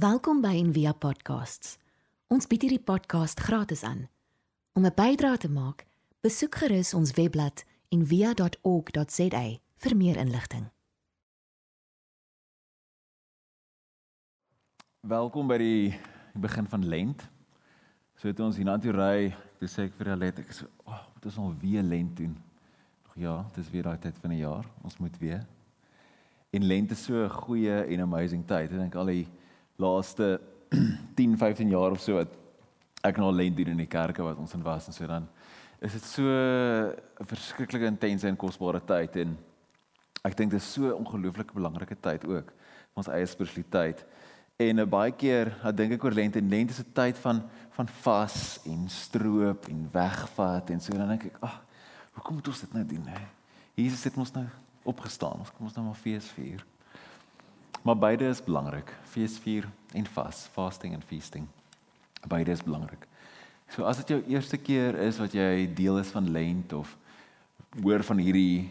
Welkom by Envia Podcasts. Ons bied hierdie podcast gratis aan. Om 'n bydrae te maak, besoek gerus ons webblad en via.org.za vir meer inligting. Welkom by die begin van lent. So toe ons hiernatoe ry, toe sê ek vir Alet, ek sê, "Ag, oh, dit is al weer lent doen." Nog ja, dit is weer daai tyd van die jaar. Ons moet weer. En lent is so 'n goeie en amazing tyd. Ek dink al die laaste 10, 15 jaar of so wat ek nou al lent doen in die kerke wat ons in was en so dan is dit so 'n verskriklike intense en kosbare tyd en ek dink dit is so 'n ongelooflike belangrike tyd ook vir ons eie spiritualiteit. En uh, baie keer, dan dink ek oor lent en lent is 'n tyd van van vas en stroop en wegvat en so dan dink ek, ag, hoekom moet ons dit nou doen hè? Jesus het ons nou opgestaan. Ons kom ons nou maar fees vier. Maar beide is belangrik. Fees vier en vas, fasting en feasting. Beide is belangrik. So as dit jou eerste keer is wat jy deel is van lent of hoor van hierdie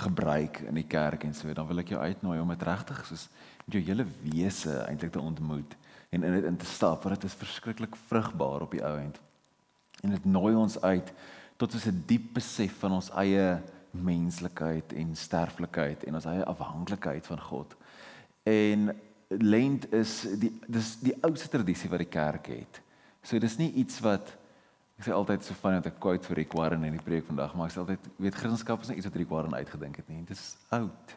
gebruik in die kerk en so, dan wil ek jou uitnooi om dit regtig soos met jou hele wese eintlik te ontmoet en in dit in te stap want dit is verskriklik vrugbaar op die ou end. En dit nooi ons uit tot ons 'n diep besef van ons eie menslikheid en sterflikheid en ons eie afhanklikheid van God. En lent is die dis die oudste tradisie wat die kerk het. So dis nie iets wat ek sê altyd so van 'n quote vir Rick Warren in die preek vandag, maar ek sê altyd weet Christendom is nie iets wat Rick Warren uitgedink het nie. Dit is oud.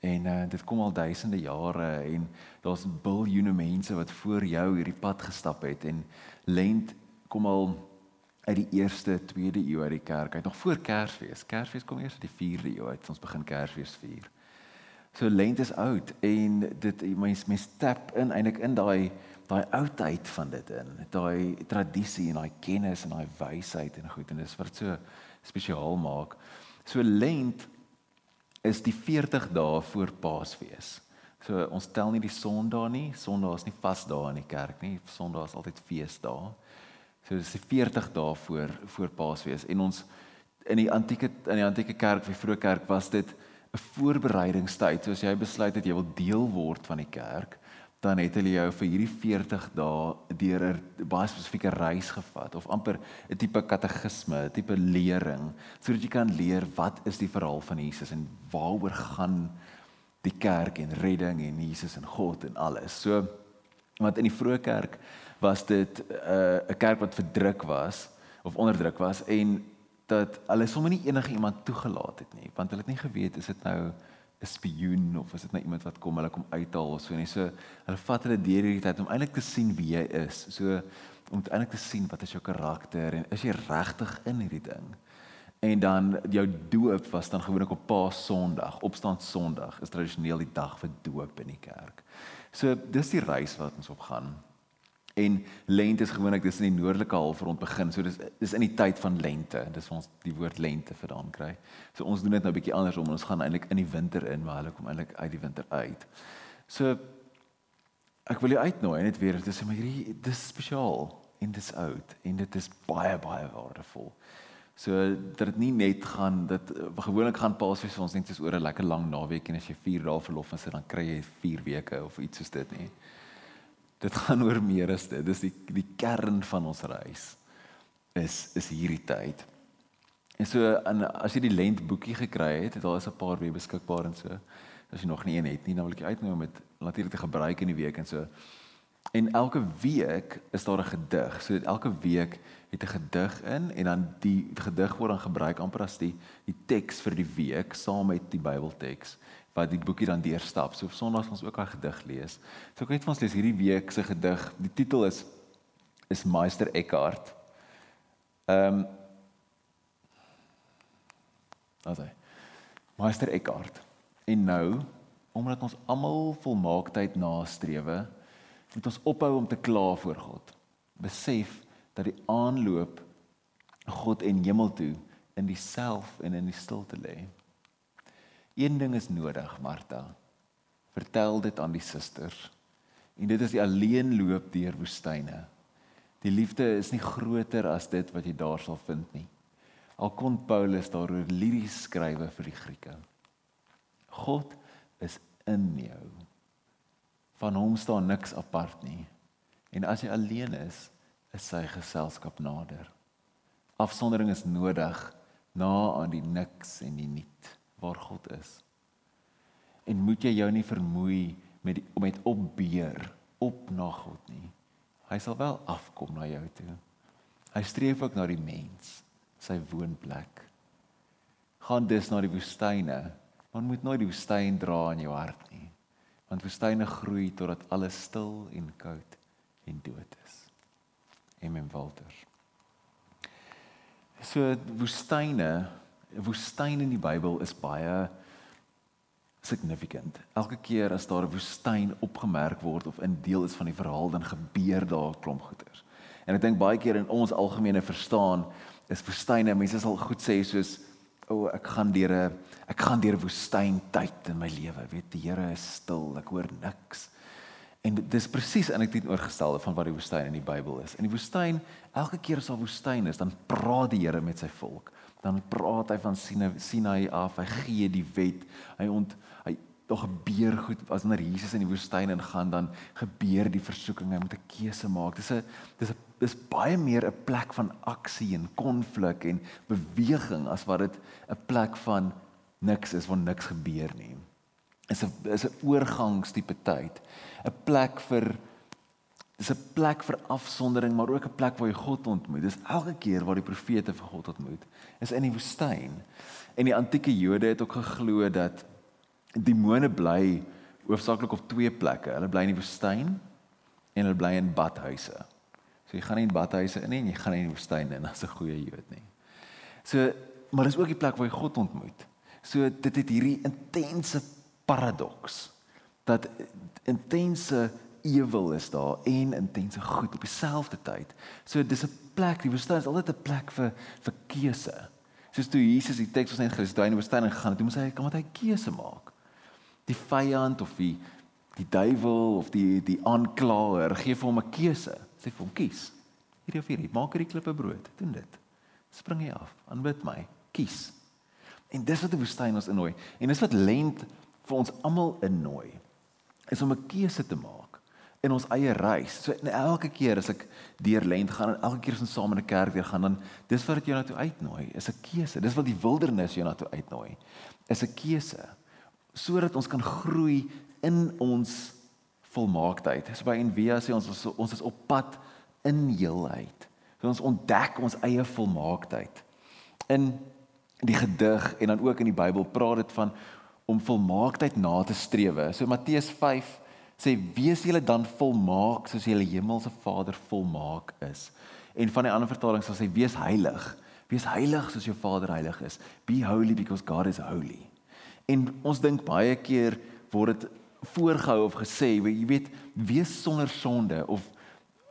En uh, dit kom al duisende jare en daar's biljoene mense wat voor jou hierdie pad gestap het en lent kom al uit die eerste, tweede eeu uit die kerk uit nog voor Kersfees. Kersfees kom eers uit die 4de eeu uit. Ons begin Kersfees vier. So lent is oud en dit mens mens stap in eintlik in daai daai oudheid van dit in. Daai tradisie en daai kennis en daai wysheid en goed en dis wat so spesiaal maak. So lent is die 40 dae voor Paasfees. So ons tel nie die Sondae nie. Sondae is nie vasdae in die kerk nie. Sondae is altyd feesdae. So dis die 40 dae voor voor Paasfees en ons in die antieke in die antieke kerk, die vroeë kerk was dit 'n voorbereidingstyd. So as jy besluit dat jy wil deel word van die kerk, dan het hulle jou vir hierdie 40 dae deur 'n baie spesifieke reis gevat of amper 'n tipe katekisme, 'n tipe lering, sodat jy kan leer wat is die verhaal van Jesus en waaroor gaan die kerk en redding en Jesus en God en alles. So want in die vroeë kerk was dit 'n uh, 'n kerk wat verdruk was of onderdruk was en dat hulle sommer nie enige iemand toegelaat het nie want hulle het nie geweet is dit nou 'n spioen of is dit nou iemand wat kom hulle kom uithaal of so nie. So hulle vat hulle deur hierdie tyd om eintlik te sien wie jy is. So om eintlik te sien wat is jou karakter en is jy regtig in hierdie ding. En dan jou doop was dan gewoonlik op Paas Sondag, Opstand Sondag is tradisioneel die dag vir doop in die kerk. So dis die reis wat ons op gaan. En lente is gewoonlik dis in die noordelike halfrond begin. So dis is in die tyd van lente. Dis waar ons die woord lente vandaan kry. So ons doen dit nou 'n bietjie andersom. Ons gaan eintlik in die winter in, maar hulle kom eintlik uit die winter uit. So ek wil jou uitnooi net weer te sê maar hierdie dis spesiaal en dis oud en dit is baie baie waardevol. So dat dit nie net gaan dat gewoonlik gaan Paasfees vir ons net soos oor 'n lekker lang naweek en as jy 4 dae verlof het, dan kry jy 4 weke of iets soos dit nie. Dit gaan oor meer as dit. Dis die die kern van ons reis is is hierdie tyd. En so en as jy die lent boekie gekry het, daar is 'n paar weer beskikbaar en so. As jy nog nie een het nie, dan wil ek uitnooi om dit natuurlik te gebruik in die week en so. En elke week is daar 'n gedig. So elke week het 'n gedig in en dan die gedig word dan gebruik amper as die die teks vir die week saam met die Bybelteks wat die boekie dan deurstap. So op Sondag ons ook 'n gedig lees. So ek weet vir ons lees hierdie week se gedig. Die titel is is Meister Eckhart. Ehm um, Asai. Meister Eckhart. En nou, omdat ons almal volmaaktheid nastrewe, moet ons ophou om te kla voor God. Besef dat die aanloop God en hemel toe in diself en in die stilte lê. Een ding is nodig, Martha. Vertel dit aan die susters. En dit is die alleenloop deur woestyne. Die liefde is nie groter as dit wat jy daar sal vind nie. Al kon Paulus daaroor liries skrywe vir die Grieke. God is in jou. Van hom staan niks apart nie. En as jy alleen is, is sy geselskap nader. Afsondering is nodig na aan die niks en die niet waar God is. En moet jy jou nie vermoei met die, met opbeer op na God nie. Hy sal wel afkom na jou toe. Hy streef ook na die mens, sy woonplek. Gaan dus na die woestyne, maar moet nooit die woestyn dra in jou hart nie. Want woestyne groei totdat alles stil en koud en dood is. Amen Walter. So woestyne, woestyn in die Bybel is baie significant. Elke keer as daar 'n woestyn opgemerk word of 'n deel is van die verhaal dan gebeur daar klomp goeters. En ek dink baie keer in ons algemene verstaan is woestyne, mense sal goed sê soos o, oh, ek gaan deur 'n ek gaan deur 'n woestyn tyd in my lewe. Weet die Here is stil, ek hoor niks. En dis presies in ek teenoorgestelde van wat die woestyn in die Bybel is. In die woestyn, elke keer as daar woestyn is, dan praat die Here met sy volk. Dan praat hy van Sinai af, hy gee die wet. Hy ont hy tog gebeur goed as wanneer Jesus in die woestyn ingaan dan gebeur die versoeking hy moet 'n keuse maak. Dis 'n dis 'n dis baie meer 'n plek van aksie en konflik en beweging as wat dit 'n plek van niks is waar niks gebeur nie. Is 'n is 'n oorgangstipe tyd. 'n Plek vir dis 'n plek vir afsondering, maar ook 'n plek waar jy God ontmoet. Dis elke keer waar die profete vir God ontmoet, is in die woestyn. En die antieke Jode het ook geglo dat demone bly hoofsaaklik op twee plekke. Hulle bly in die woestyn en hulle bly in badhuise. So jy gaan nie in badhuise in nie en jy gaan nie in die woestyn in as 'n goeie Jood nie. So maar dis ook die plek waar jy God ontmoet. So dit het hierdie intense paradoks dat intense ewel is daar en intense goed op dieselfde tyd. So dis 'n plek, die woestyn is altyd 'n plek vir vir keuse. Soos toe Jesus die teks ons net gelees, toe hy in die woestyn gegaan het, toe moes hy kom met hy keuse maak die vyand of die die duiwel of die die aanklaer gee vir hom 'n keuse. Sê vir hom kies. Hierdie of hierdie, maak hierdie klippe brood. Doen dit. Spring jy af, aanbid my. Kies. En dis wat die woestyn ons innooi. En dis wat lent vir ons almal innooi. Is om 'n keuse te maak in ons eie reis. So elke keer as ek deur lent gaan en elke keer as ons saam in 'n kerk weer gaan, dan dis wat dit jou na toe uitnooi. Is 'n keuse. Dis wat die wildernis jou na toe uitnooi. Is 'n keuse sodat ons kan groei in ons volmaaktheid. So by Envia sê ons ons is op pad in heelheid. So ons ontdek ons eie volmaaktheid. In die gedig en dan ook in die Bybel praat dit van om volmaaktheid na te strewe. So Matteus 5 sê wees julle dan volmaak soos julle hemelse Vader volmaak is. En van die ander vertalings sal sê wees heilig. Wees heilig soos jou Vader heilig is. Be holy because God is holy. En ons dink baie keer word dit voorgehou of gesê, jy weet, wees sonder sonde of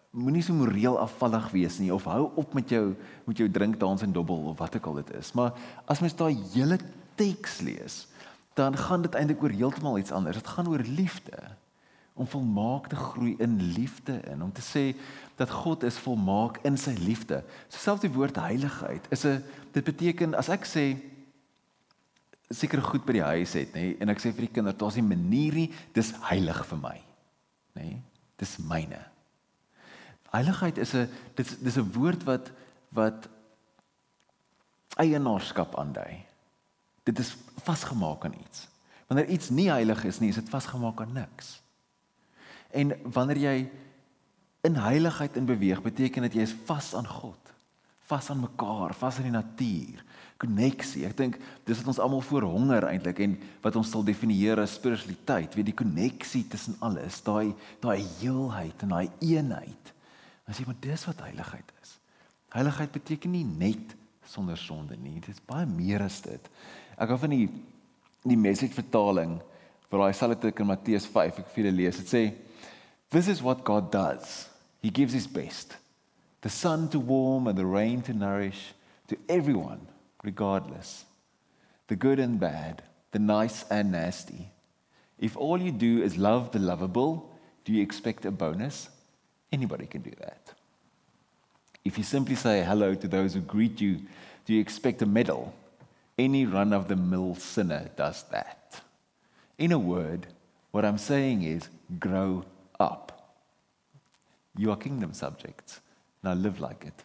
moenie so moreel afvallig wees nie of hou op met jou met jou drink dans en dobbel of wat ook al dit is. Maar as mens daai hele teks lees, dan gaan dit eintlik oor heeltemal iets anders. Dit gaan oor liefde. Om volmaak te groei in liefde in, om te sê dat God is volmaak in sy liefde. So selfs die woord heiligheid is 'n dit beteken as ek sê seker goed by die huis het, nê? En ek sê vir die kinders, daar's 'n manier nie, dis heilig vir my. Nê? Dis myne. Heiligheid is 'n dis dis 'n woord wat wat eienaarskap aandui. Dit is vasgemaak aan iets. Wanneer iets nie heilig is nie, is dit vasgemaak aan niks. En wanneer jy in heiligheid in beweeg, beteken dit jy is vas aan God, vas aan mekaar, vas aan die natuur, koneksie. Ek dink dis wat ons almal voor honger eintlik en wat ons sal definieer as spiritualiteit, weet die koneksie tussen alles, daai daai heelheid en daai eenheid. As jy maar dis wat heiligheid is. Heiligheid beteken nie net sonder sonde nie. Dit is baie meer as dit. Ek hou van die die message vertaling vir daai selfde teken in Matteus 5 ek vir julle lees. Dit sê This is what God does. He gives his best. The sun to warm and the rain to nourish to everyone regardless. The good and bad, the nice and nasty. If all you do is love the lovable, do you expect a bonus? Anybody can do that. If you simply say hello to those who greet you, do you expect a medal? Any run of the mill sinner does that. In a word, What I'm saying is grow up. You are kingdom subjects. Now live like it.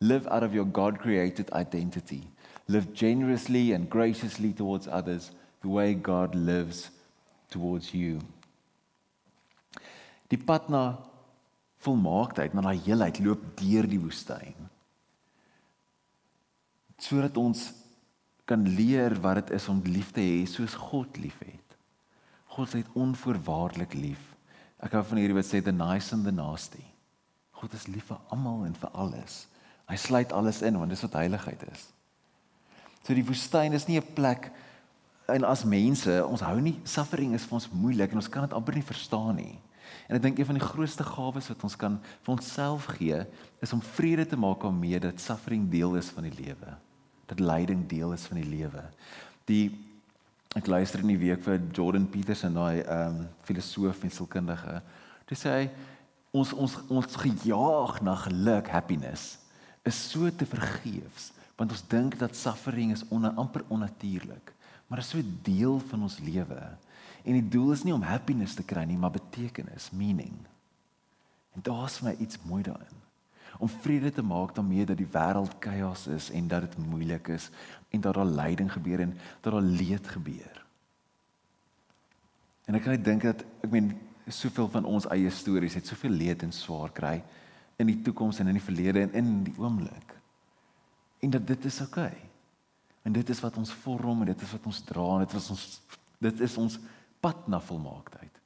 Live out of your God created identity. Live generously and graciously towards others the way God lives towards you. Die pad na volmaaktheid, na daai heelheid loop deur die woestyn. Sodat ons kan leer wat dit is om lief te hê soos God liefhet. God het onvoorwaardelik lief. Ek hou van hierdie wat sê the nice and the nasty. God is lief vir almal en vir alles. Hy sluit alles in want dis wat heiligheid is. So die woestyn is nie 'n plek en as mense, ons hou nie suffering is vir ons moeilik en ons kan dit amper nie verstaan nie. En ek dink een van die grootste gawes wat ons kan vir onsself gee, is om vrede te maak daarmee dat suffering deel is van die lewe. Dat lyding deel is van die lewe. Die ek luister in die week vir Jordan Peterson, daai ehm um, filosoof en sielkundige. Hy sê hy ons ons ons gejaag na geluk, happiness is so te vergeefs want ons dink dat suffering is on, amper onnatuurlik maar is so deel van ons lewe en die doel is nie om happiness te kry nie maar betekenis meaning en daar's vir my iets mooi daarin om vrede te maak daarmee dat die wêreld chaos is en dat dit moeilik is en dat daar lyding gebeur en dat daar leed gebeur en ek kan net dink dat ek meen soveel van ons eie stories het soveel leed en swaar kry in die toekoms en in die verlede en in die oomblik. En dat dit is oukei. Okay. En dit is wat ons vorm en dit is wat ons dra en dit is ons dit is ons pad na volmaaktheid.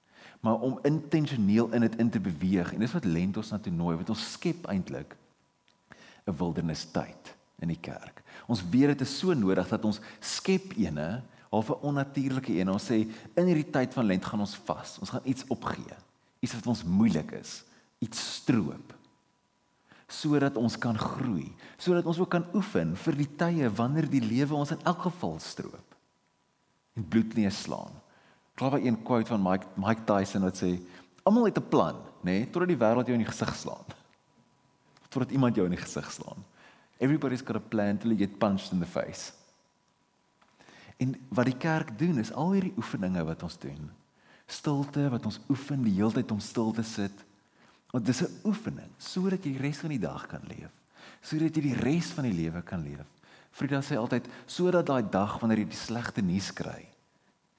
Maar om intentioneel in dit in te beweeg en dis wat lent ons na toe nooi, wat ons skep eintlik 'n wildernis tyd in die kerk. Ons weet dit is so nodig dat ons skep ene half 'n onnatuurlike een. Ons sê in hierdie tyd van lent gaan ons vas. Ons gaan iets opgee. Iets wat ons moeilik is, iets stroop sodat ons kan groei, sodat ons ook kan oefen vir die tye wanneer die lewe ons in elk geval stroop en bloed nie slaan. By een quote van Mike Mike Tyson wat sê almal het 'n plan, nê, nee, totdat die wêreld jou in die gesig slaan. Totdat iemand jou in die gesig slaan. Everybody's got a plan till you get punched in the face. En wat die kerk doen is al hierdie oefeninge wat ons doen. Stilte wat ons oefen die hele tyd om stil te sit Want dis 'n oefening sodat jy die res van die dag kan leef. Sodat jy die res van die lewe kan leef. Frida sê altyd sodat daai dag wanneer jy die slegte nuus kry,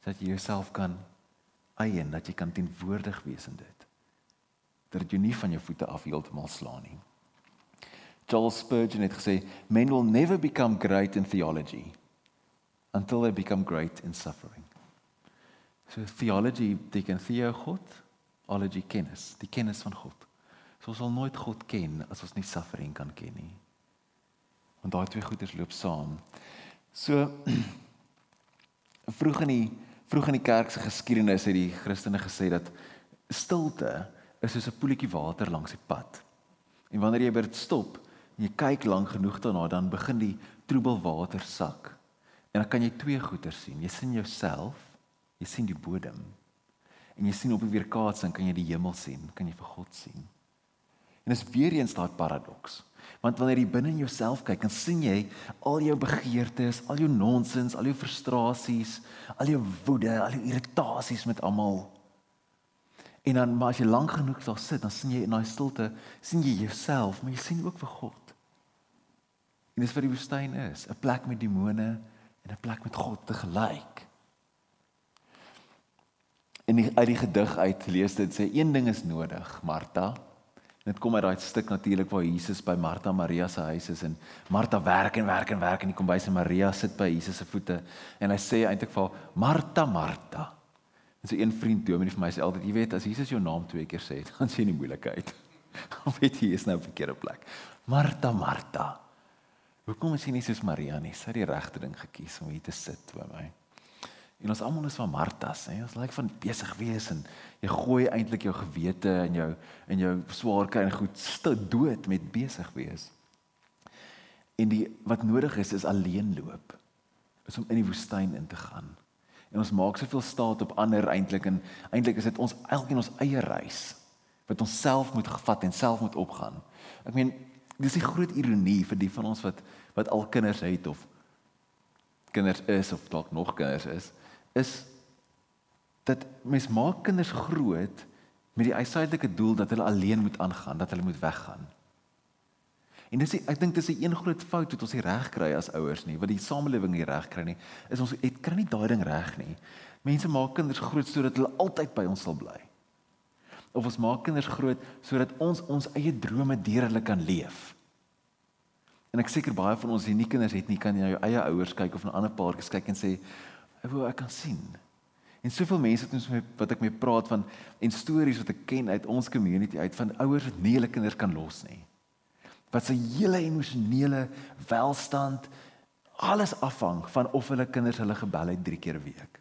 dat jy jouself kan eien, dat jy kan teenwoordig wees in dit. Dat jy nie van jou voete af heeltemal slaan nie. Charles Spurgeon het gesê, "Men will never become great in theology until they become great in suffering." So theology beteken theo God, ology kennis, die kennis van God. So ons sal nooit God ken as ons nie suffering kan ken nie. Want daai twee goeders loop saam. So vroeg in die vroeg in die kerk se geskiedenis het die Christene gesê dat stilte is soos 'n poeltjie water langs die pad. En wanneer jy by dit stop en jy kyk lank genoeg daarna, dan begin die troebel water sak. En dan kan jy twee goeders sien. Jy sien jouself, jy sien die bodem. En jy sien op die weerkaatsing kan jy die hemel sien, kan jy vir God sien. En dis weer eens daai paradoks. Want wanneer jy binne in jouself kyk, dan sien jy al jou begeertes, al jou nonsens, al jou frustrasies, al jou woede, al jou irritasies met almal. En dan maar as jy lank genoeg daar sit, dan sien jy in daai stilte, sien jy jouself, maar jy sien ook vir God. En dis wat die woestyn is, 'n plek met demone en 'n plek met God te gelyk. En die, uit die gedig uit lees dit sê een ding is nodig, Martha, Dit kom uit daai stuk natuurlik waar Jesus by Martha Maria se huis is en Martha werk en werk en werk en die kombuis en Maria sit by Jesus se voete en hy sê eintlik vir haar Martha Martha. En so een vriend Dominee vir my sê altyd, jy weet as Jesus jou naam twee keer sê, dan sien jy moeilikheid. Of weet jy is nou op 'n verkeerde plek. Martha Martha. Hoekom is jy nie soos Maria nie? Sy het die regte ding gekies om hier te sit by my. En ons almal is van Martas, hè. Ons lyk van besig wees en jy gooi eintlik jou gewete en jou en jou swaar kry en goed stil dood met besig wees. En die wat nodig is is alleen loop. Is om in die woestyn in te gaan. En ons maak soveel staat op ander eintlik en eintlik is dit ons elkeen ons eie reis wat ons self moet gevat en self moet opgaan. Ek meen, dis die groot ironie vir die van ons wat wat al kinders het of kinders is of dalk nog kinders is is dat mens maak kinders groot met die uiteindelike doel dat hulle alleen moet aangaan, dat hulle moet weggaan. En dis ek dink dis 'n een groot fout wat ons nie reg kry as ouers nie, wat die samelewing nie reg kry nie, is ons het kry nie daai ding reg nie. Mense maak kinders groot sodat hulle altyd by ons sal bly. Of ons maak kinders groot sodat ons ons eie drome deur hulle kan leef. En ek seker baie van ons hier nie kinders het nie, kan jy na jou eie ouers kyk of na ander paartjies kyk en sê, "Ek wou ek kan sien." En soveel mense het ons met wat ek mee praat van en stories wat ek ken uit ons community uit van ouers wat nie hulle kinders kan los nie wat sy hele emosionele welstand alles afhang van of hulle kinders hulle gebel het 3 keer 'n week.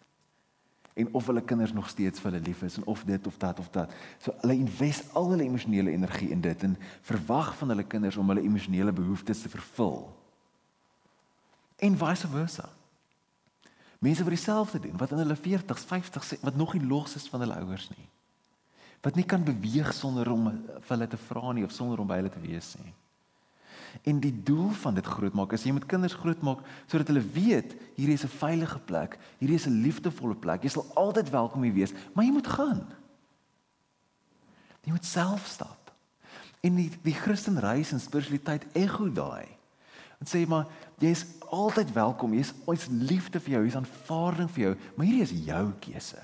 En of hulle kinders nog steeds vir hulle lief is en of dit of dat of dat. So hulle invest al hulle emosionele energie in dit en verwag van hulle kinders om hulle emosionele behoeftes te vervul. En vice versa. Mense wat dieselfde doen, wat in hulle 40s, 50s, wat nog nie los is van hulle ouers nie. Wat nie kan beweeg sonder om vir hulle te vra nie of sonder om by hulle te wees nie. En die doel van dit grootmaak is jy moet kinders grootmaak sodat hulle weet hierdie is 'n veilige plek, hierdie is 'n liefdevolle plek. Jy sal altyd welkom hier wees, maar jy moet gaan. Jy moet self stap. En die die Christen reis en spiritualiteit ego daai. En sê maar jy is altyd welkom. Jy's ons liefde vir jou, hier's aanvaarding vir jou, maar hierdie is jou keuse.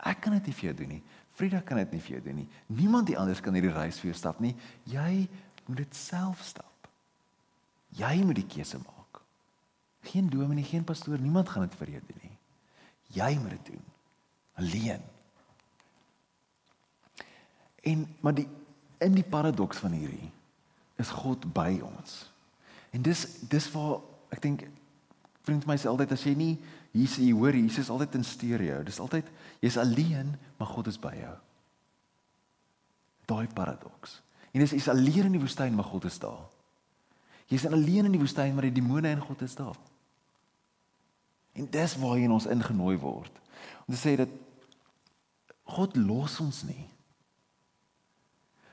Ek kan dit nie vir jou doen nie. Frida kan dit nie vir jou doen nie. Niemand anders kan hierdie reis vir jou stap nie. Jy moet dit self stap. Jy moet die keuse maak. Geen dominee, geen pastoor, niemand gaan dit vir jou doen nie. Jy moet dit doen. Alleen. En maar die in die paradoks van hierdie is God by ons. En dis dis waar ek dink vriend my sê altyd as jy nie hier jy hoor Jesus altyd in stereo. Dis altyd jy's alleen, maar God is by jou. Daai paradoks. En dis is alleen in die woestyn maar God is daar. Jy's alleen in die woestyn maar die demone en God is daar. En dis waar jy in ons ingenooi word. Om te sê dat God los ons nie.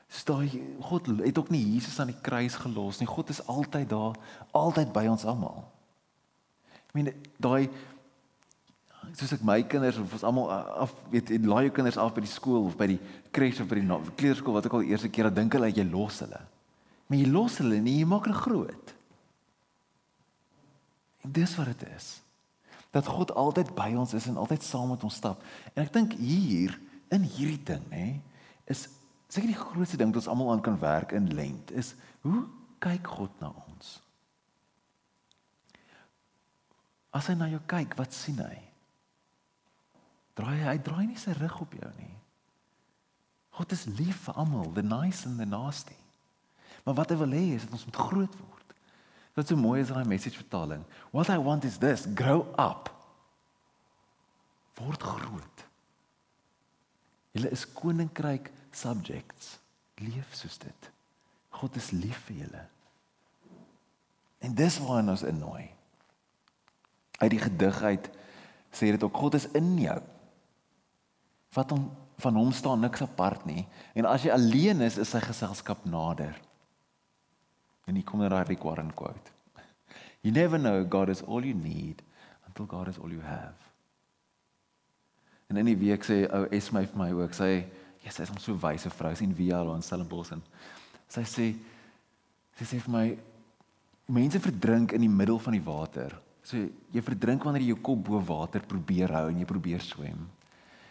Staai God het ook nie Jesus aan die kruis gelos nie. God is altyd daar, altyd by ons almal. Ek meen daai soos ek my kinders of ons almal af weet en laai jou kinders af by die skool of by die kres of by die kleuterskool wat ek al eerste keer dink hulle jy los hulle. Maar jy los hulle nie, jy maak hulle groot. En dis wat dit is. Dat God altyd by ons is en altyd saam met ons stap. En ek dink hier in hierdie ding, nê, is seker die grootste ding wat ons almal aan kan werk in lent is hoe kyk God na ons? As hy na jou kyk, wat sien hy? Draai hy draai nie sy rug op jou nie. God is lief vir almal, the nice and the nasty. Maar wat hy wil hê is dat ons moet groot word. Wat so mooi is daai message vertaling. What I want is this, grow up. Word groot. Julle is koninkryk subjects. Leef soos dit. God is lief vir julle. En dis waar ons innooi. Uit die gedig uit sê dit ook God is in jou wat hom van hom staan niks apart nie en as jy alleen is is sy geselskap nader en hier kom daai Rick Warren quote you never know god is all you need until god is all you have en in die week sê ou Esme vir my ook sê ja sy is 'n so wyse vrou sien via al in Stellenbosch en sy sê sy sê vir my mense verdrink in die middel van die water so jy verdrink wanneer jy jou kop bo water probeer hou en jy probeer swem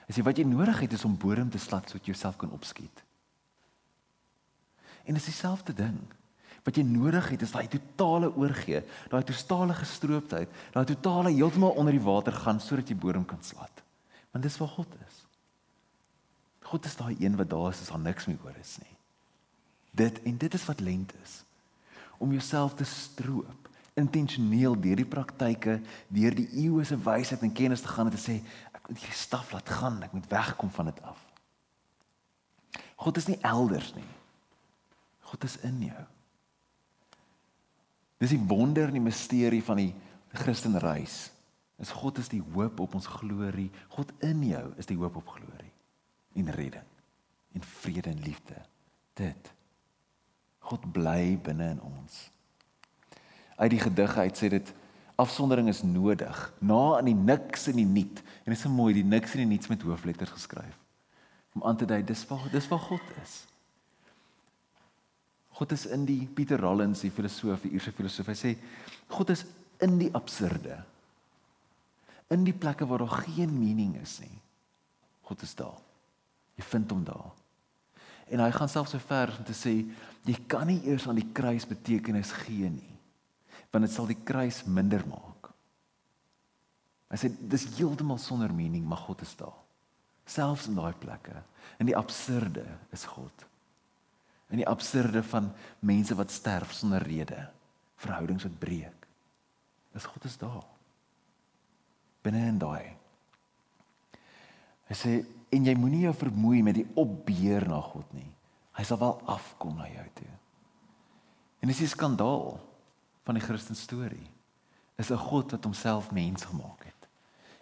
Is jy wat jy nodig het is om bodem te slat sodat jy jouself kan opskiet. En dit is dieselfde ding. Wat jy nodig het is daai totale oorgee, daai totale gestrooptheid, daai totale heeltemal onder die water gaan sodat jy bodem kan slat. Want dis waar God is. God is daai een wat daar is as daar niks meer oor is nie. Dit en dit is wat lent is. Om jouself te stroop intentioneel deur die praktyke, deur die eeue se wysheid en kennis te gaan en te sê moet jy staf laat gaan, ek moet wegkom van dit af. God is nie elders nie. God is in jou. Dis die wonder en die misterie van die Christenreis. Is God is die hoop op ons glorie. God in jou is die hoop op glorie en redding en vrede en liefde. Dit. God bly binne in ons. Uit die gedig uit sê dit Afsondering is nodig. Na in die niks en die niet. En dit is so mooi, die niks en die niets met hoofletters geskryf. Om aan te dui dis waar dis waar God is. God is in die Pieter Rollins, die filosoof, die Ierse filosoof. Hy sê God is in die absurde. In die plekke waar daar geen mening is nie. God is daar. Jy vind hom daar. En hy gaan selfs so ver om te sê jy kan nie eers aan die kruis betekenis gee nie. Want dit sal die kruis minder maak. Hy sê dis heeltemal sonder mening, maar God is daar. Selfs in daai plekke, in die absurde is God. In die absurde van mense wat sterf sonder rede, verhoudings wat breek. Is God is daar. Binne in daai. Hy sê en jy moenie jou vermoei met die opbeer na God nie. Hy sal wel afkom na jou toe. En dis die skandaal van die Christen storie. Is 'n God wat homself mens gemaak het.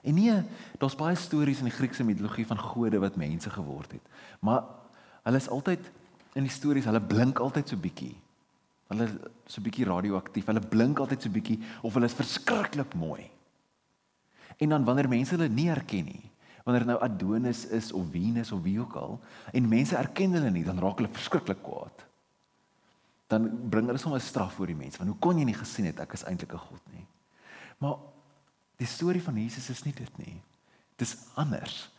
En nee, daar's baie stories in die Griekse mitologie van gode wat mense geword het. Maar hulle is altyd in die stories, hulle blink altyd so bietjie. Hulle so bietjie radioaktief. Hulle blink altyd so bietjie of hulle is verskriklik mooi. En dan wanneer mense hulle nie herken nie, wanneer nou Adonis is of Venus of wie ook al en mense erken hulle nie, dan raak hulle verskriklik kwaad. Dan bring hulle sommer 'n straf voor die mense. Want hoe kon jy nie gesien het ek is eintlik 'n god nie? Maar die storie van Jesus is nie dit nie. Dis anders.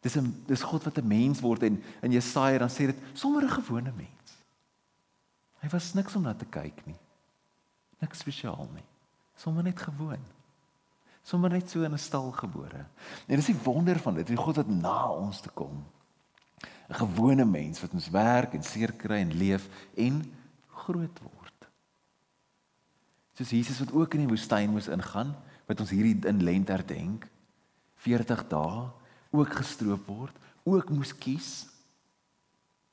Dis 'n dis God wat 'n mens word en in Jesaja dan sê dit sommer 'n gewone mens. Hy was niks om na te kyk nie. Niks spesiaal nie. Sommer net gewoon sommer net so in 'n stal gebore. En dis die wonder van dit, die God wat na ons te kom. 'n Gewone mens wat ons werk en seer kry en leef en groot word. Soos Jesus wat ook in die woestyn moes ingaan, wat ons hierdie in lent herdenk, 40 dae ook gestroop word, ook moes kies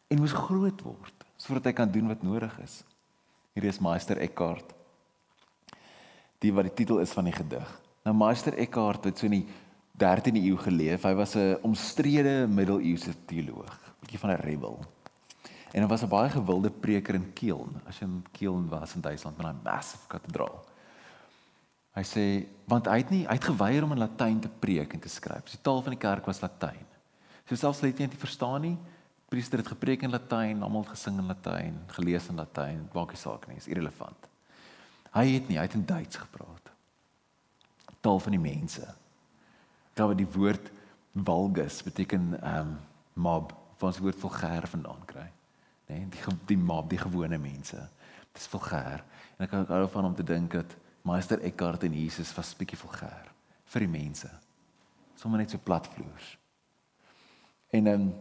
en moes groot word sodat hy kan doen wat nodig is. Hier is Meester Eckhart. Die wat die titel is van die gedig. Nou Meister Eckhart het so in die 13de eeu geleef. Hy was 'n omstrede middeleeuse teoloog, bietjie van 'n rebel. En hy was 'n baie gewilde preker in Kieln, as jy in Kieln was in Duitsland met 'n massive kathedraal. Hy sê want hy het nie hy het geweier om in Latyn te preek en te skryf. Die taal van die kerk was Latyn. So selfs hulle het nie verstaan nie. Priester het gepreek in Latyn, almal het gesing in Latyn, gelees in Latyn, maak nie saak nie, is irrelevant. Hy het nie, hy het in Duits gepraat taal van die mense. Daar waar die woord vulgus beteken ehm um, mob, van ons woord vulgêr vandaan kry. Nê, nee, die die mob, die gewone mense. Dit is vulgêr. En ek kan ook alhoewel van om te dink dat Meester Eckhart en Jesus was bietjie vulgêr vir die mense. Sommige net so platvloers. En ehm um,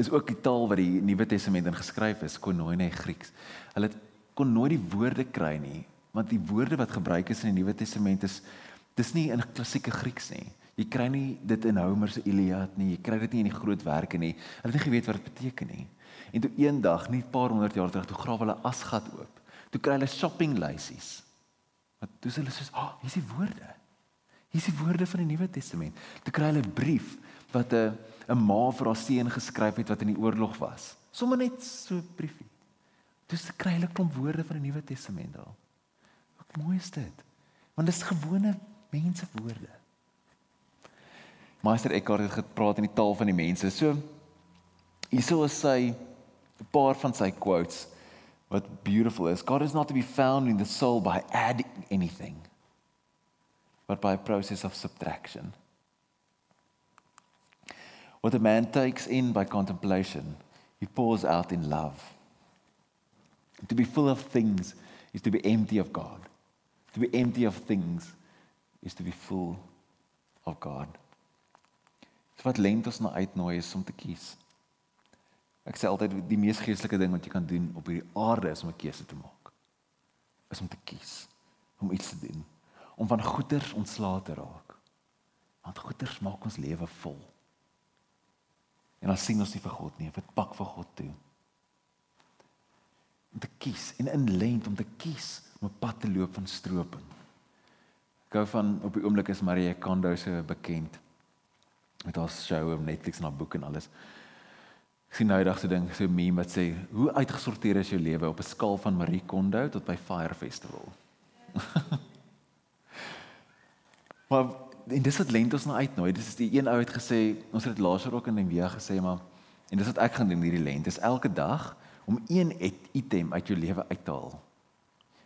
is ook die taal wat die Nuwe Testament in geskryf is, koinonia Grieks. Hulle kon nooit die woorde kry nie, want die woorde wat gebruik is in die Nuwe Testament is Dis nie in klassieke Grieks nie. Jy kry nie dit in Homer se Iliad nie. Jy kry dit nie in die groot werke nie. Hulle het nie geweet wat dit beteken nie. En toe eendag, nie 'n paar honderd jaar terug, toe grawe hulle asgat oop. Toe kry hulle shopping lysies. Wat dis hulle sê, "Ag, oh, hier's die woorde. Hier's die woorde van die Nuwe Testament." Toe kry hulle 'n brief wat 'n 'n ma vir haar seun geskryf het wat in die oorlog was. Sommige net so 'n briefie. Dis kry hulle klomp woorde van die Nuwe Testament daar. Hoe mooi is dit? Want dit is gewone mense woorde. Meester Eckhart het gepraat in die taal van die mense. So hierso is sy 'n paar van sy quotes wat beautiful is. God is not to be found in the soul by adding anything but by a process of subtraction. What a man takes in by contemplation, he pours out in love. To be full of things is to be empty of God. To be empty of things is to be full of God. So wat lent ons na uitnooi is om te kies. Ek sê altyd die mees geestelike ding wat jy kan doen op hierdie aarde is om 'n keuse te maak. Is om te kies om iets te doen, om van goeders ontslae te raak. Want goeders maak ons lewe vol. En dan sien ons nie vir God nie, dit pak vir God toe. Om te kies en in lent om te kies om 'n pad te loop van stroping Ek hou van op die oomblik is Marie Kondo so bekend met haar show op Netflix en haar boek en alles. Ek sien nou so ding, so meme wat sê, "Hoe uitgesorteer is jou lewe op 'n skaal van Marie Kondo tot by Fire Festival?" Maar en dis wat lente ons nou uitnooi. Dis is die een ou het gesê, ons het dit laas ook in die weer gesê, maar en dis wat ek gaan doen hierdie lente. Dis elke dag om een item uit jou lewe uit te haal.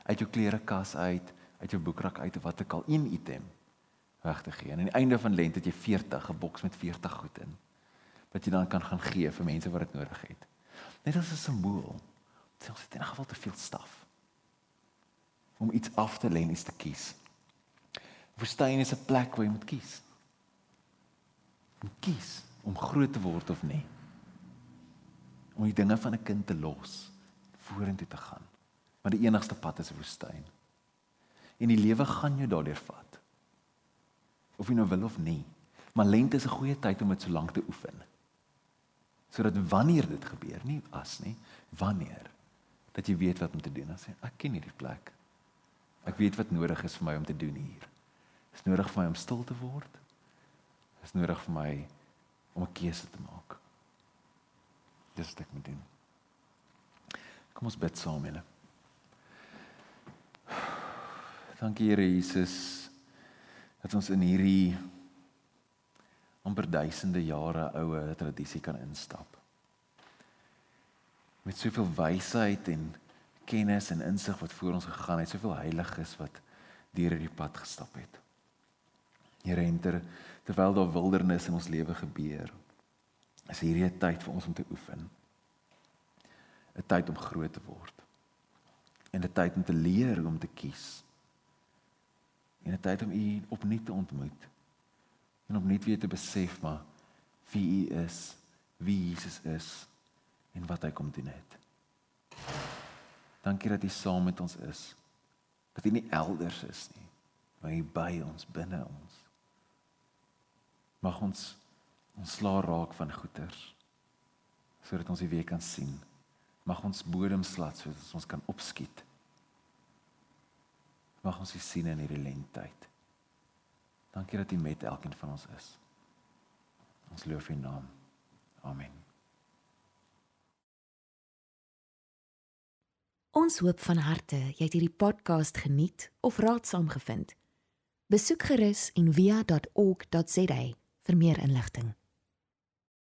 Uit jou klerekas uit, uit jou boekrak uit of wat ook al, een item weg te gee. En aan die einde van lente het jy 40 'n boks met 40 goed in wat jy dan kan gaan gee vir mense wat dit nodig het. Net as 'n simbool. Dit is in 'n geval te veel staf om iets af te lê en iets te kies. Woestyn is 'n plek waar jy moet kies. Om kies om groot te word of nie. Om die dinge van 'n kind te los, vorentoe te gaan. Maar die enigste pad is woestyn. En die lewe gaan jou daardeur vat. Of jy nou wil of nie. Maar lente is 'n goeie tyd om dit so lank te oefen. Sodat wanneer dit gebeur, nie as nie, wanneer dat jy weet wat om te doen. Dan sê ek ken hierdie plek. Ek weet wat nodig is vir my om te doen hier is nodig vir my om stil te word. Is nodig vir my om 'n keuse te maak. Dis wat ek moet doen. Kom ons bid saam, julle. Dankie Here Jesus dat ons in hierdie amper duisende jare oue tradisie kan instap. Met soveel wysheid en kennis en insig wat voor ons gegaan het, soveel heiliges wat deur hierdie pad gestap het. Here enter terwyl daar wildernis in ons lewe gebeur. Is hierdie 'n tyd vir ons om te oefen. 'n Tyd om groot te word. En 'n tyd om te leer om te kies. En 'n tyd om U opnuut te ontmoet. En opnuut weer te besef maar wie U is, wie Jesus is en wat hy kom doen het. Dankie dat U saam met ons is. Dat U nie elders is nie, maar U by ons binne ons mag ons slaar raak van goeters sodat ons die week kan sien. Mag ons bodem slat sodat ons kan opskiet. Mag ons sien in hierdie lentyd. Dankie dat U met elkeen van ons is. Ons loof U naam. Amen. Ons hoop van harte jy het hierdie podcast geniet of raadsaam gevind. Besoek gerus en via.ok.za vir meer inligting.